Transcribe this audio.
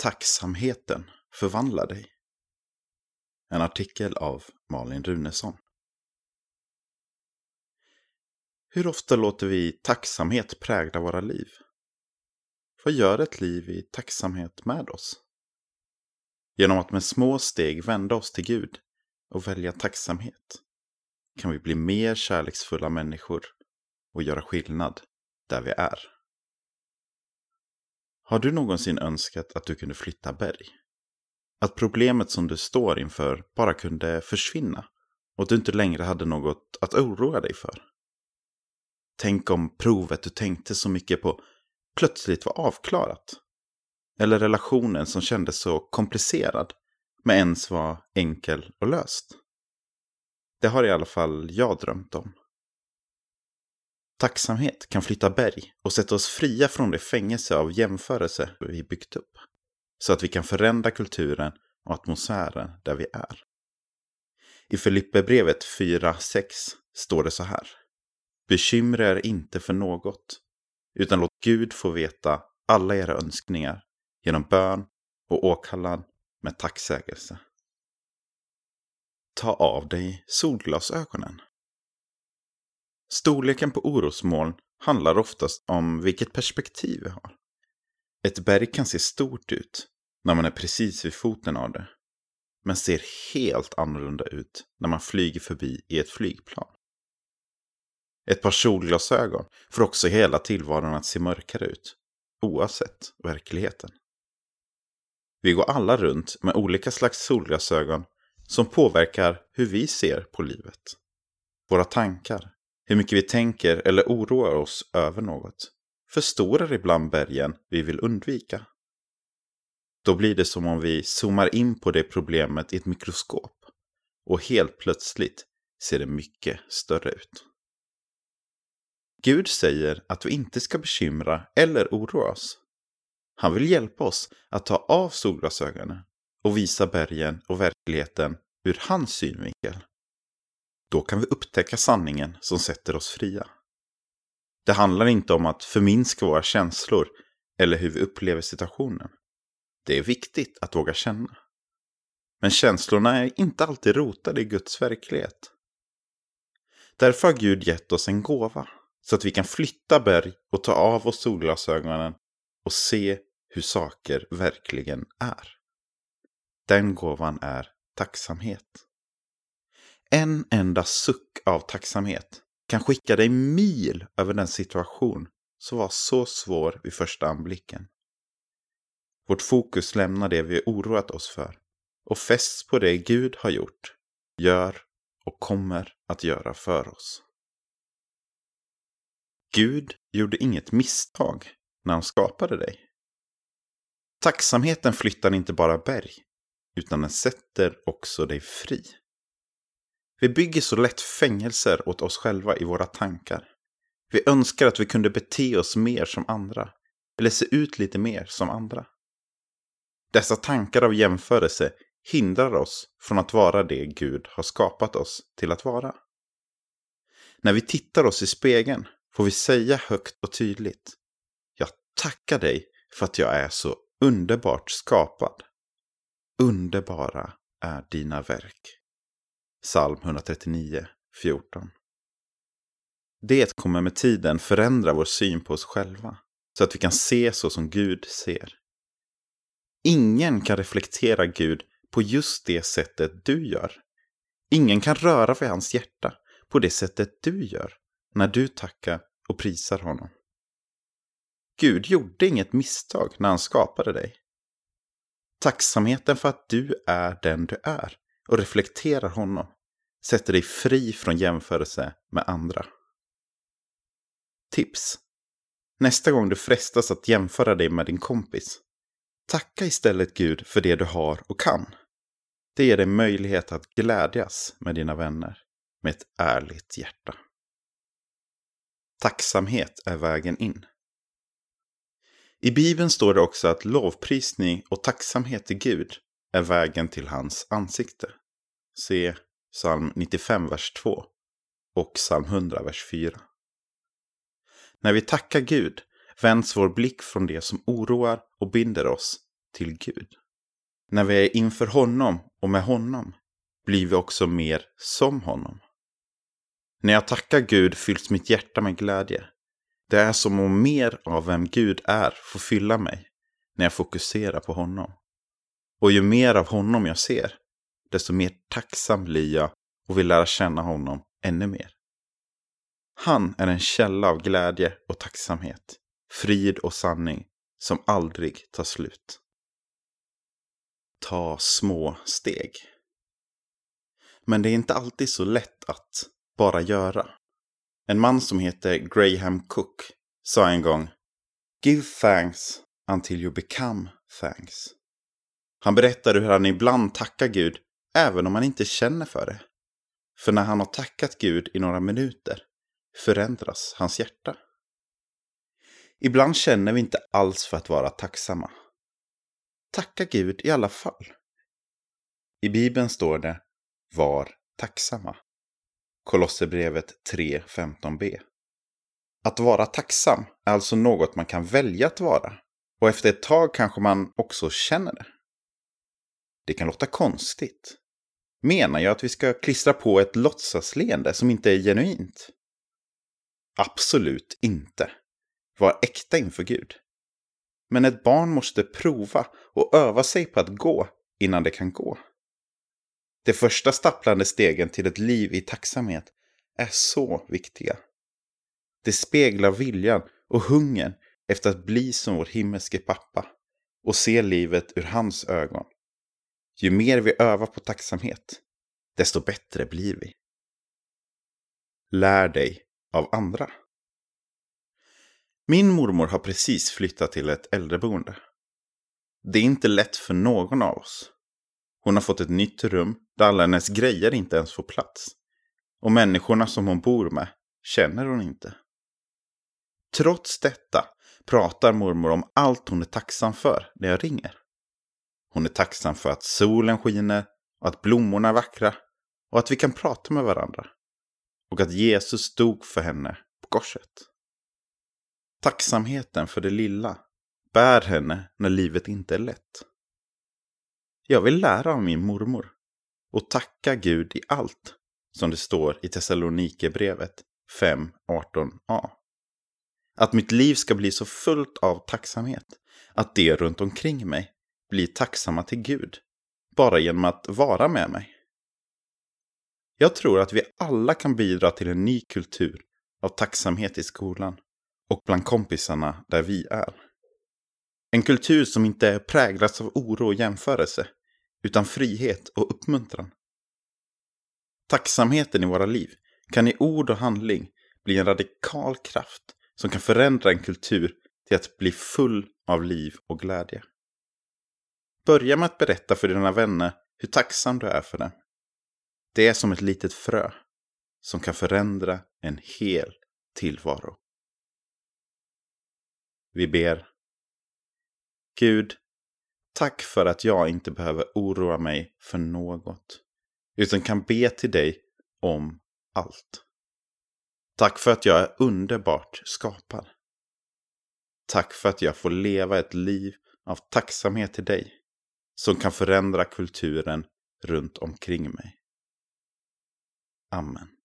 Tacksamheten förvandlar dig. En artikel av Malin Runesson. Hur ofta låter vi tacksamhet prägla våra liv? Vad gör ett liv i tacksamhet med oss? Genom att med små steg vända oss till Gud och välja tacksamhet kan vi bli mer kärleksfulla människor och göra skillnad där vi är. Har du någonsin önskat att du kunde flytta berg? Att problemet som du står inför bara kunde försvinna och att du inte längre hade något att oroa dig för? Tänk om provet du tänkte så mycket på plötsligt var avklarat. Eller relationen som kändes så komplicerad men ens var enkel och löst. Det har i alla fall jag drömt om. Tacksamhet kan flytta berg och sätta oss fria från det fängelse av jämförelse vi byggt upp. Så att vi kan förändra kulturen och atmosfären där vi är. I Filipperbrevet 4.6 står det så här. Bekymra er inte för något, utan låt Gud få veta alla era önskningar genom bön och åkallan med tacksägelse. Ta av dig solglasögonen. Storleken på orosmoln handlar oftast om vilket perspektiv vi har. Ett berg kan se stort ut när man är precis vid foten av det, men ser helt annorlunda ut när man flyger förbi i ett flygplan. Ett par solglasögon får också hela tillvaron att se mörkare ut, oavsett verkligheten. Vi går alla runt med olika slags solglasögon som påverkar hur vi ser på livet. Våra tankar, hur mycket vi tänker eller oroar oss över något, förstorar ibland bergen vi vill undvika. Då blir det som om vi zoomar in på det problemet i ett mikroskop och helt plötsligt ser det mycket större ut. Gud säger att vi inte ska bekymra eller oroa oss. Han vill hjälpa oss att ta av solglasögonen och visa bergen och verkligheten ur hans synvinkel. Då kan vi upptäcka sanningen som sätter oss fria. Det handlar inte om att förminska våra känslor eller hur vi upplever situationen. Det är viktigt att våga känna. Men känslorna är inte alltid rotade i Guds verklighet. Därför har Gud gett oss en gåva så att vi kan flytta berg och ta av oss solglasögonen och se hur saker verkligen är. Den gåvan är tacksamhet. En enda suck av tacksamhet kan skicka dig mil över den situation som var så svår vid första anblicken. Vårt fokus lämnar det vi oroat oss för och fästs på det Gud har gjort, gör och kommer att göra för oss. Gud gjorde inget misstag när han skapade dig. Tacksamheten flyttar inte bara berg, utan den sätter också dig fri. Vi bygger så lätt fängelser åt oss själva i våra tankar. Vi önskar att vi kunde bete oss mer som andra, eller se ut lite mer som andra. Dessa tankar av jämförelse hindrar oss från att vara det Gud har skapat oss till att vara. När vi tittar oss i spegeln får vi säga högt och tydligt. Jag tackar dig för att jag är så underbart skapad. Underbara är dina verk. Psalm 139, 14. Det kommer med tiden förändra vår syn på oss själva, så att vi kan se så som Gud ser. Ingen kan reflektera Gud på just det sättet du gör. Ingen kan röra vid hans hjärta på det sättet du gör när du tackar och prisar honom. Gud gjorde inget misstag när han skapade dig. Tacksamheten för att du är den du är och reflekterar honom sätter dig fri från jämförelse med andra. Tips! Nästa gång du frestas att jämföra dig med din kompis, tacka istället Gud för det du har och kan. Det ger dig möjlighet att glädjas med dina vänner med ett ärligt hjärta. Tacksamhet är vägen in. I Bibeln står det också att lovprisning och tacksamhet till Gud är vägen till hans ansikte. Se psalm 95, vers 2 och psalm 100, vers 4. När vi tackar Gud vänds vår blick från det som oroar och binder oss till Gud. När vi är inför honom och med honom blir vi också mer som honom. När jag tackar Gud fylls mitt hjärta med glädje. Det är som om mer av vem Gud är får fylla mig när jag fokuserar på honom. Och ju mer av honom jag ser, desto mer tacksam blir jag och vill lära känna honom ännu mer. Han är en källa av glädje och tacksamhet, frid och sanning som aldrig tar slut. Ta små steg. Men det är inte alltid så lätt att bara göra. En man som heter Graham Cook sa en gång Give thanks until you become thanks. Han berättade hur han ibland tackar Gud även om han inte känner för det. För när han har tackat Gud i några minuter förändras hans hjärta. Ibland känner vi inte alls för att vara tacksamma. Tacka Gud i alla fall. I Bibeln står det Var tacksamma. Kolosserbrevet 3.15b. Att vara tacksam är alltså något man kan välja att vara. Och efter ett tag kanske man också känner det. Det kan låta konstigt. Menar jag att vi ska klistra på ett låtsasleende som inte är genuint? Absolut inte. Var äkta inför Gud. Men ett barn måste prova och öva sig på att gå innan det kan gå. De första stapplande stegen till ett liv i tacksamhet är så viktiga. Det speglar viljan och hungern efter att bli som vår himmelske pappa och se livet ur hans ögon. Ju mer vi övar på tacksamhet, desto bättre blir vi. Lär dig av andra. Min mormor har precis flyttat till ett äldreboende. Det är inte lätt för någon av oss. Hon har fått ett nytt rum där alla hennes grejer inte ens får plats. Och människorna som hon bor med känner hon inte. Trots detta pratar mormor om allt hon är tacksam för när jag ringer. Hon är tacksam för att solen skiner och att blommorna är vackra och att vi kan prata med varandra. Och att Jesus dog för henne på korset. Tacksamheten för det lilla bär henne när livet inte är lätt. Jag vill lära av min mormor och tacka Gud i allt, som det står i Thessalonikerbrevet 5.18a. Att mitt liv ska bli så fullt av tacksamhet att det runt omkring mig blir tacksamma till Gud, bara genom att vara med mig. Jag tror att vi alla kan bidra till en ny kultur av tacksamhet i skolan och bland kompisarna där vi är. En kultur som inte präglas av oro och jämförelse, utan frihet och uppmuntran. Tacksamheten i våra liv kan i ord och handling bli en radikal kraft som kan förändra en kultur till att bli full av liv och glädje. Börja med att berätta för dina vänner hur tacksam du är för dem. Det är som ett litet frö som kan förändra en hel tillvaro. Vi ber. Gud, tack för att jag inte behöver oroa mig för något, utan kan be till dig om allt. Tack för att jag är underbart skapad. Tack för att jag får leva ett liv av tacksamhet till dig, som kan förändra kulturen runt omkring mig. Amen.